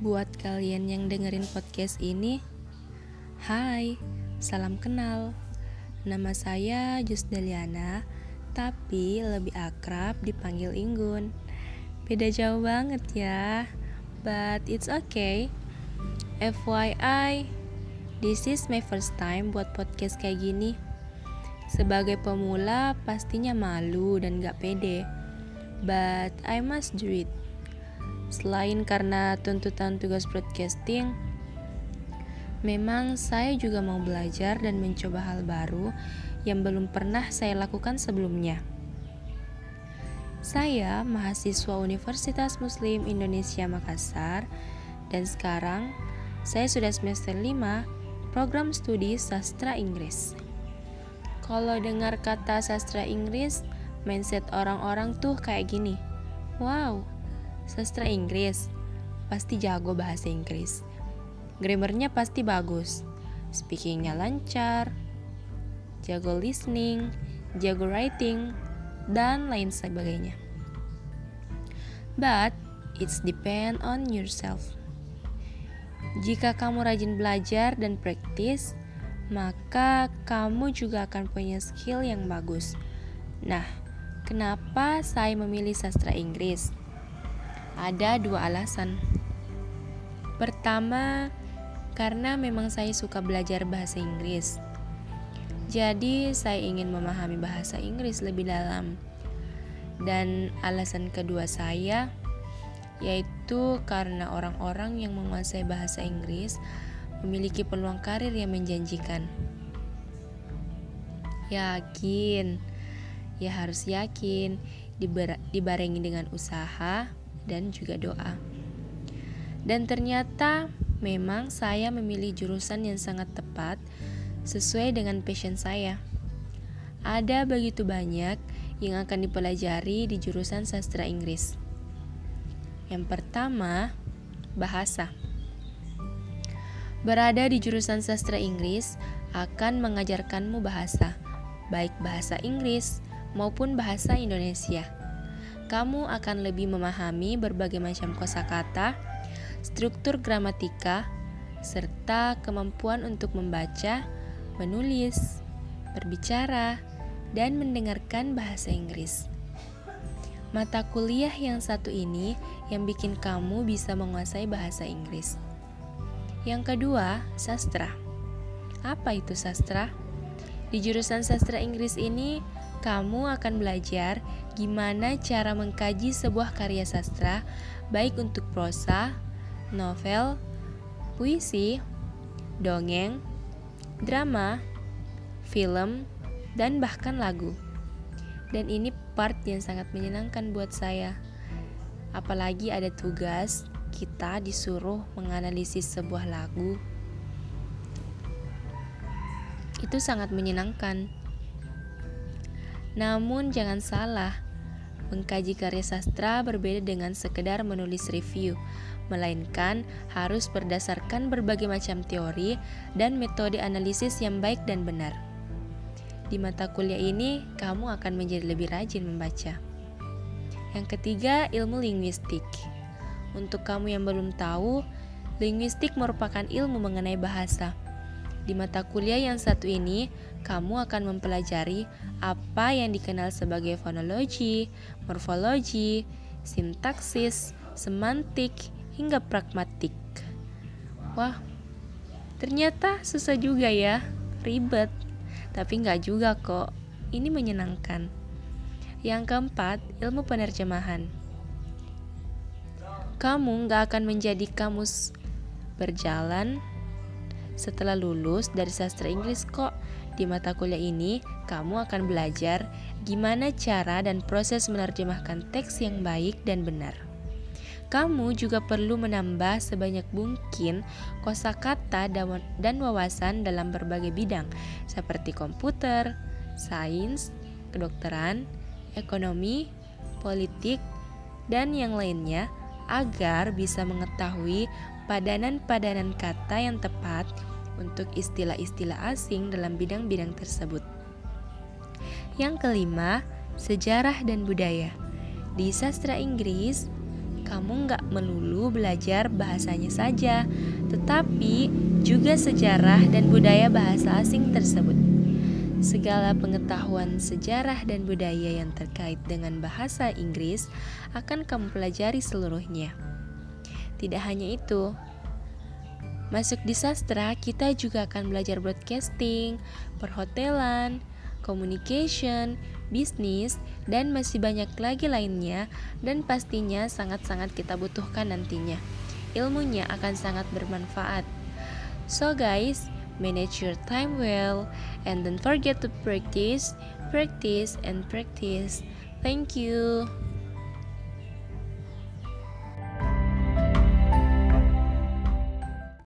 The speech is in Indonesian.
Buat kalian yang dengerin podcast ini, hai, salam kenal. Nama saya Jusdaliana, tapi lebih akrab dipanggil Inggun. Beda jauh banget ya, but it's okay. FYI, this is my first time buat podcast kayak gini. Sebagai pemula pastinya malu dan gak pede, but I must do it. Selain karena tuntutan tugas broadcasting, memang saya juga mau belajar dan mencoba hal baru yang belum pernah saya lakukan sebelumnya. Saya mahasiswa Universitas Muslim Indonesia Makassar dan sekarang saya sudah semester 5 program studi sastra Inggris. Kalau dengar kata sastra Inggris, mindset orang-orang tuh kayak gini. Wow, sastra Inggris, pasti jago bahasa Inggris. Grammarnya pasti bagus, speakingnya lancar, jago listening, jago writing, dan lain sebagainya. But it's depend on yourself. Jika kamu rajin belajar dan praktis, maka kamu juga akan punya skill yang bagus. Nah, kenapa saya memilih sastra Inggris? Ada dua alasan. Pertama, karena memang saya suka belajar bahasa Inggris. Jadi, saya ingin memahami bahasa Inggris lebih dalam. Dan alasan kedua saya yaitu karena orang-orang yang menguasai bahasa Inggris memiliki peluang karir yang menjanjikan. Yakin, ya harus yakin, dibarengi dengan usaha, dan juga doa. Dan ternyata memang saya memilih jurusan yang sangat tepat sesuai dengan passion saya. Ada begitu banyak yang akan dipelajari di jurusan sastra Inggris. Yang pertama, bahasa. Berada di jurusan sastra Inggris akan mengajarkanmu bahasa, baik bahasa Inggris maupun bahasa Indonesia kamu akan lebih memahami berbagai macam kosakata, struktur gramatika, serta kemampuan untuk membaca, menulis, berbicara, dan mendengarkan bahasa Inggris. Mata kuliah yang satu ini yang bikin kamu bisa menguasai bahasa Inggris. Yang kedua, sastra. Apa itu sastra? Di jurusan sastra Inggris ini, kamu akan belajar gimana cara mengkaji sebuah karya sastra, baik untuk prosa, novel, puisi, dongeng, drama, film, dan bahkan lagu. Dan ini part yang sangat menyenangkan buat saya. Apalagi ada tugas kita disuruh menganalisis sebuah lagu. Itu sangat menyenangkan. Namun jangan salah, mengkaji karya sastra berbeda dengan sekedar menulis review, melainkan harus berdasarkan berbagai macam teori dan metode analisis yang baik dan benar. Di mata kuliah ini, kamu akan menjadi lebih rajin membaca. Yang ketiga, ilmu linguistik. Untuk kamu yang belum tahu, linguistik merupakan ilmu mengenai bahasa. Di mata kuliah yang satu ini, kamu akan mempelajari apa yang dikenal sebagai fonologi, morfologi, sintaksis, semantik, hingga pragmatik. Wah, ternyata susah juga ya, ribet. Tapi nggak juga kok, ini menyenangkan. Yang keempat, ilmu penerjemahan. Kamu nggak akan menjadi kamus berjalan setelah lulus dari sastra Inggris kok. Di mata kuliah ini, kamu akan belajar gimana cara dan proses menerjemahkan teks yang baik dan benar. Kamu juga perlu menambah sebanyak mungkin kosakata dan wawasan dalam berbagai bidang seperti komputer, sains, kedokteran, ekonomi, politik, dan yang lainnya agar bisa mengetahui padanan-padanan kata yang tepat untuk istilah-istilah asing dalam bidang-bidang tersebut. Yang kelima, sejarah dan budaya. Di sastra Inggris, kamu nggak melulu belajar bahasanya saja, tetapi juga sejarah dan budaya bahasa asing tersebut. Segala pengetahuan sejarah dan budaya yang terkait dengan bahasa Inggris akan kamu pelajari seluruhnya. Tidak hanya itu, masuk di sastra kita juga akan belajar broadcasting, perhotelan, communication, bisnis, dan masih banyak lagi lainnya dan pastinya sangat-sangat kita butuhkan nantinya. Ilmunya akan sangat bermanfaat. So guys, manage your time well and don't forget to practice, practice and practice. Thank you.